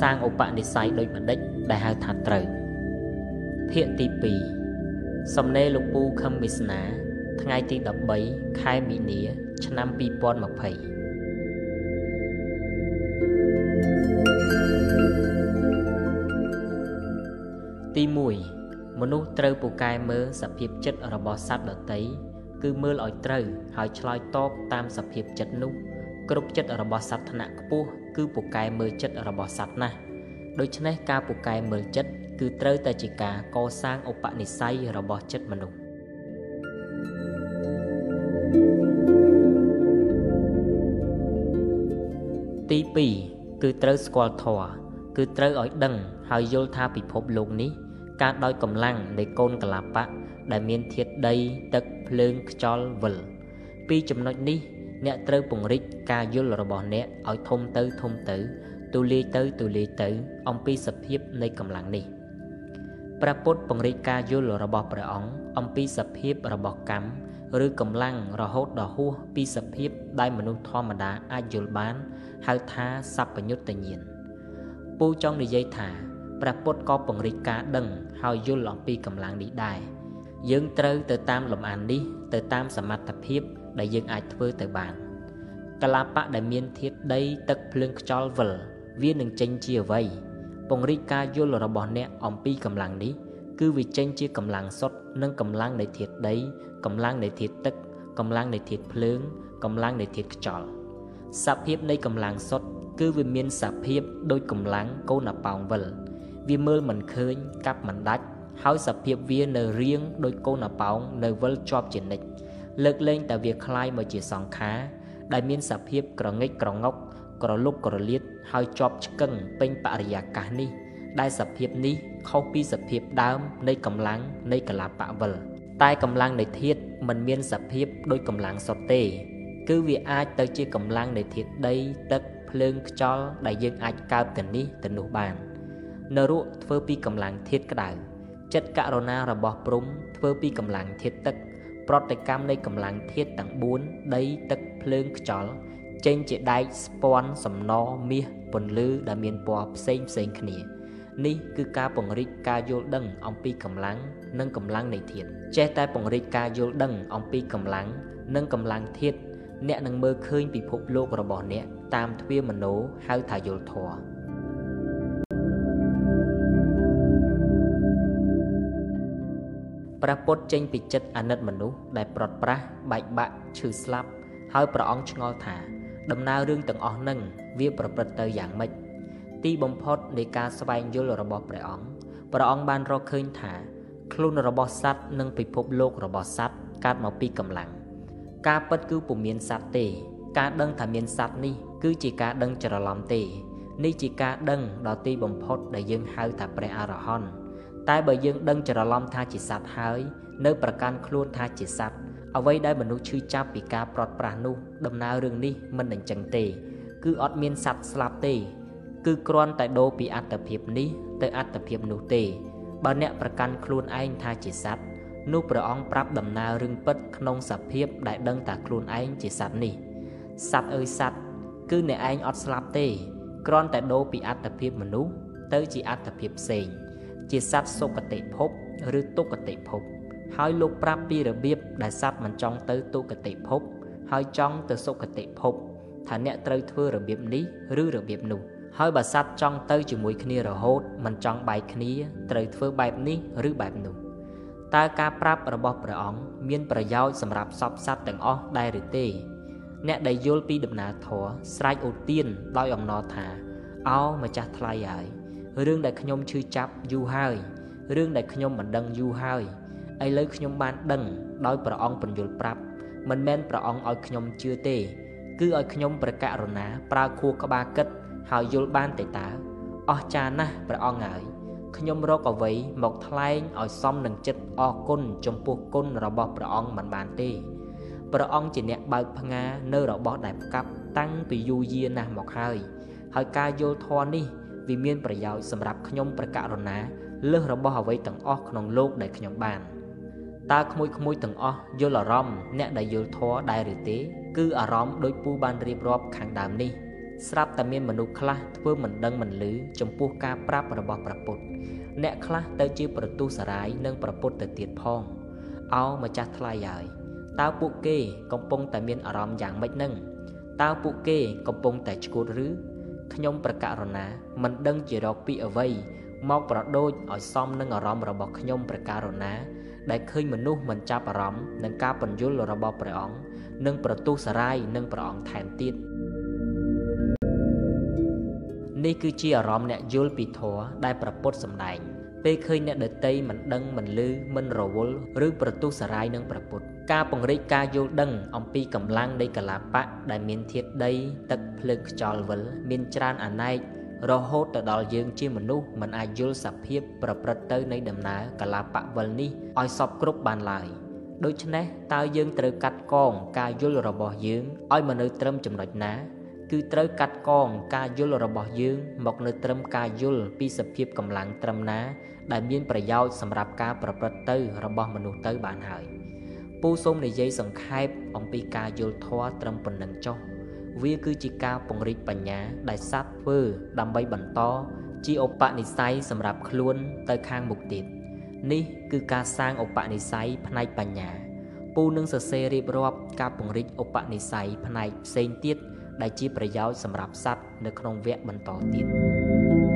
សាងឧបនិស្ស័យដោយបណ្ឌិតដែលហៅថាត្រូវភាគទី2សំណេរលោកពូខឹមវាសនា ថ្ងៃទី13ខែមីនា ឆ្នាំ2020ទី1មនុស្សត្រូវពូកែមើលសភាពចិត្តរបស់សត្វដទៃគឺមើលឲ្យត្រូវហើយឆ្លើយតបតាមសភាពចិត្តនោះ គ្រប់ចិត្តរបស់សត្វថ្នាក់ខ្ពស់គឺពូកែមើលចិត្តរបស់សត្វណាស់ដូច្នេះការពូកែមើលចិត្តគឺត្រូវតែជាការកសាងឧបនិស្ស័យរបស់ចិត្តមនុស្សទី2គឺត្រូវស្គាល់ធម៌គឺត្រូវឲ្យដឹងហើយយល់ថាពិភពលោកនេះកើតដោយកម្លាំងនៃកូនកលាបៈដែលមានធាតុដី ទឹកភ្លើងខ្យល់វិលពីចំណុចនេះ អ្នកត្រូវពង្រីកការយល់របស់អ្នកឲ្យធំទៅធំទៅទូលាយទៅទូលាយទៅ អំពីសភាពនៃកម្លាំងនេះព្រះពុទ្ធពង្រីកការយល់របស់ព្រះអង្គអំពីសភាពរបស់កម្មឬកម្លាំងរហូតដល់ហួសពីសភាពដែលមនុស្សធម្មតាអាចយល់បានហៅថាសัพពញុត្តញ្ញាណពូចង់និយាយថាព្រះពុទ្ធក៏ពង្រីកការដឹងហើយយល់អំពីកម្លាំងនេះដែរយើងត្រូវទៅតាមលំអាននេះទៅតាមសមត្ថភាព ដែលយើងអាចធ្វើទៅបានកលាបៈដែលមានធាតុដីទឹកភ្លើងខ្យល់វិលវានឹងចេញជាអ្វីពង្រីកការយល់របស់អ្នកអំពីកម្លាំងនេះគឺវាចេញជាកម្លាំងសុទ្ធនិងកម្លាំងនៃធាតុដីកម្លាំងនៃធាតុទឹកកម្លាំងនៃធាតុភ្លើងកម្លាំងនៃធាតុខ្យល់សភាពនៃកម្លាំងសុទ្ធគឺវាមានសភាពដូចកម្លាំងកូនអប៉ោងវិលវាមើលមិនឃើញកាប់មិនដាច់ហើយសភាពវានៅរៀងដូចកូនអប៉ោងនៅវិលជាប់ជានិច្ច លើកលែងតែវាคล้ายមកជាសង្ខារដែលមានសភាពក្រងិចក្រងុកក្រលុបក្រលៀតហើយជាប់ឆ្កឹងពេញបរិយាកាសនេះដែលសភាពនេះខុសពីសភាពដើមនៃកម្លាំងនៃកលាបៈវិលតែកម្លាំងនៃធាតុមិនមានសភាពដូចកម្លាំងសុទ្ធទេ គឺវាអាចទៅជាកម្លាំងនៃធាតុដីទឹកភ្លើងខ្យល់ដែលយើងអាចកើបទៅនេះទៅនោះបាននរកធ្វើពីកម្លាំងធាតុក្តៅចិត្តករុណារបស់ព្រំធ្វើពីកម្លាំងធាតុទឹក ប្រតិកម្មនៃកម្លាំងធាតុទាំង4ដីទឹកភ្លើងខ្យល់ចេញជាដែកស្ពាន់សំណមាសពន្លឺដែលមានពណ៌ផ្សេងផ្សេងគ្នានេះគឺការពង្រីកការយល់ដឹងអំពីកម្លាំងនិងកម្លាំងនៃធាតុចេះតែពង្រីកការយល់ដឹងអំពីកម្លាំងនិងកម្លាំងធាតុអ្នកនឹងមើលឃើញពិភពលោករបស់អ្នកតាមទ្វារមโนហៅថាយល់ធម៌ ព្រះពុទ្ធចេញពីចិត្តអាណិតមនុស្សដែលប្រត់ប្រាស់បែកបាក់ឈឺស្លាប់ ហើយព្រះអង្គឆ្ងល់ថាដំណើររឿងទាំងអស់នឹងវាប្រព្រឹត្តទៅយ៉ាងម៉េចទីបំផុតនៃការស្វែងយល់របស់ព្រះអង្គព្រះអង្គបានរកឃើញថាខ្លួនរបស់សត្វនិងពិភពលោករបស់សត្វកើតមកពីកម្លាំងការពិតគឺពុំមានសត្វទេ ការដឹងថាមានសត្វនេះគឺជាការដឹងច្រឡំទេ នេះជាការដឹងដល់ទីបំផុតដែលយើងហៅថាព្រះអរហន្ត តែបើយើងដឹងច្រឡំថាជាសត្វហើយ នៅប្រកាន់ខ្លួនថាជាសត្វអ្វីដែលមនុស្សឈឺចាប់ពីការប្រត់ប្រាស់នោះដំណើររឿងនេះមិនអញ្ចឹងទេ គឺអត់មានសត្វស្លាប់ទេ គឺគ្រាន់តែដូរពីអត្តភាពនេះទៅអត្តភាពនោះទេ បើអ្នកប្រកាន់ខ្លួនឯងថាជាសត្វនោះព្រះអង្គប្រាប់ដំណើររឿងពិតក្នុងសភាពដែលដឹងតែខ្លួនឯងជាសត្វនេះសត្វអើយសត្វគឺអ្នកឯងអត់ស្លាប់ទេគ្រាន់តែដូរពីអត្តភាពមនុស្សទៅជាអត្តភាពផ្សេង ជាសត្វសុគតិភព ឬទុគតិភព ហើយលោកប្រាប់ពីរបៀបដែលសត្វមិនចង់ទៅទុគតិភព ហើយចង់ទៅសុគតិភព ថាអ្នកត្រូវធ្វើរបៀបនេះឬរបៀបនោះ ហើយបើសត្វចង់ទៅជាមួយគ្នារហូតមិនចង់បែកគ្នាត្រូវធ្វើបែបនេះឬបែបនោះតើការប្រាប់របស់ព្រះអង្គមានប្រយោជន៍សម្រាប់សពសត្វទាំងអស់ដែរឬទេអ្នកដែលយល់ពីដំណើរធម៌ស្រែកអូទានដោយអំណរថាអោម្ចាស់ថ្លៃហើយ រឿងដែលខ្ញុំឈឺចាប់យូរហើយរឿងដែលខ្ញុំមិនដឹងយូរហើយឥឡូវខ្ញុំបានដឹងដោយព្រះអង្គពន្យល់ប្រាប់មិនមែនព្រះអង្គឲ្យខ្ញុំជឿទេ គឺឲ្យខ្ញុំប្រករុណាប្រើខួរក្បាលគិតហើយយល់បានទេតើអស្ចារ្យណាស់ព្រះអង្គហើយខ្ញុំរកអ្វីមកថ្លែងឲ្យសមនឹងចិត្តអរគុណចំពោះគុណរបស់ព្រះអង្គមិនបានទេព្រះអង្គជាអ្នកបើកផ្ងានៅរបស់ដែលផ្កាប់តាំងពីយូរយារណាស់មកហើយហើយការយល់ធម៌នេះ វាមានប្រយោជន៍សម្រាប់ខ្ញុំប្រករុណាលើសរបស់អ្វីទាំងអស់ក្នុងលោកដែលខ្ញុំបានតើក្មួយក្មួយទាំងអស់យល់អារម្មណ៍អ្នកដែលយល់ធម៌ដែរឬទេគឺអារម្មណ៍ដោយពូបានរៀបរាប់ខាងដើមនេះ ស្រាប់តែមានមនុស្សខ្លះធ្វើមិនដឹងមិនឮចំពោះការប្រាប់របស់ព្រះពុទ្ធអ្នកខ្លះទៅជាប្រទុសរាយនឹងព្រះពុទ្ធទៅទៀតផងអោម្ចាស់ថ្លៃហើយតើពួកគេកំពុងតែមានអារម្មណ៍យ៉ាងម៉េចនឹងតើពួកគេកំពុងតែឈួតឬ ខ្ញុំប្រកាសរណាមិនដឹងជារកពីអ្វីមកប្រដូចឲ្យសមនឹងអារម្មណ៍របស់ខ្ញុំប្រការណា ដែលឃើញមនុស្សមិនចាប់អារម្មណ៍នឹងការបញ្យលរបស់ព្រះអង្គនិងប្រទុសរាយនឹងព្រះអង្គថែមទៀតនេះគឺជាអារម្មណ៍អ្នកយល់ពីធម៌ដែលប្រពុតសម្ដែងពេលឃើញអ្នកដតីមិនដឹងមិនឮមិនរវល់ឬប្រទុសរាយនឹងប្រពុត ការពង្រីកការយល់ដឹងអំពីកម្លាំងនៃកលាបៈដែលមានធាតុដី ទឹកភ្លើងខ្យល់វិលមានច្រើនអនេករហូតទៅដល់យើងជាមនុស្សមិនអាចយល់សភាពប្រព្រឹត្តទៅនៃដំណើរកលាបៈវិលនេះឲ្យសពគ្រប់បានឡើយដូច្នេះតើយើងត្រូវកាត់កងការយល់របស់យើងឲ្យមកនៅត្រឹមចំណុចណាគឺត្រូវកាត់កងការយល់របស់យើងមកនៅត្រឹមការយល់ពីសភាពកម្លាំងត្រឹមណា ដែលមានប្រយោជន៍សម្រាប់ការប្រព្រឹត្តទៅរបស់មនុស្សទៅបានហើយ ពូសូមនិយាយសង្ខេបអំពីការយល់ធម៌ត្រឹមប៉ុណ្ណឹងចុះវាគឺជាការពង្រីកបញ្ញាដែលសត្វធ្វើដើម្បីបន្តជាឧបនិស្ស័យសម្រាប់ខ្លួនទៅខាងមុខទៀតនេះគឺការសាងឧបនិស្ស័យផ្នែកបញ្ញា ពូនឹងសរសេររៀបរាប់ការពង្រីកឧបនិស្ស័យផ្នែកផ្សេងទៀតដែលជាប្រយោជន៍សម្រាប់សត្វនៅក្នុងវគ្គបន្តទៀត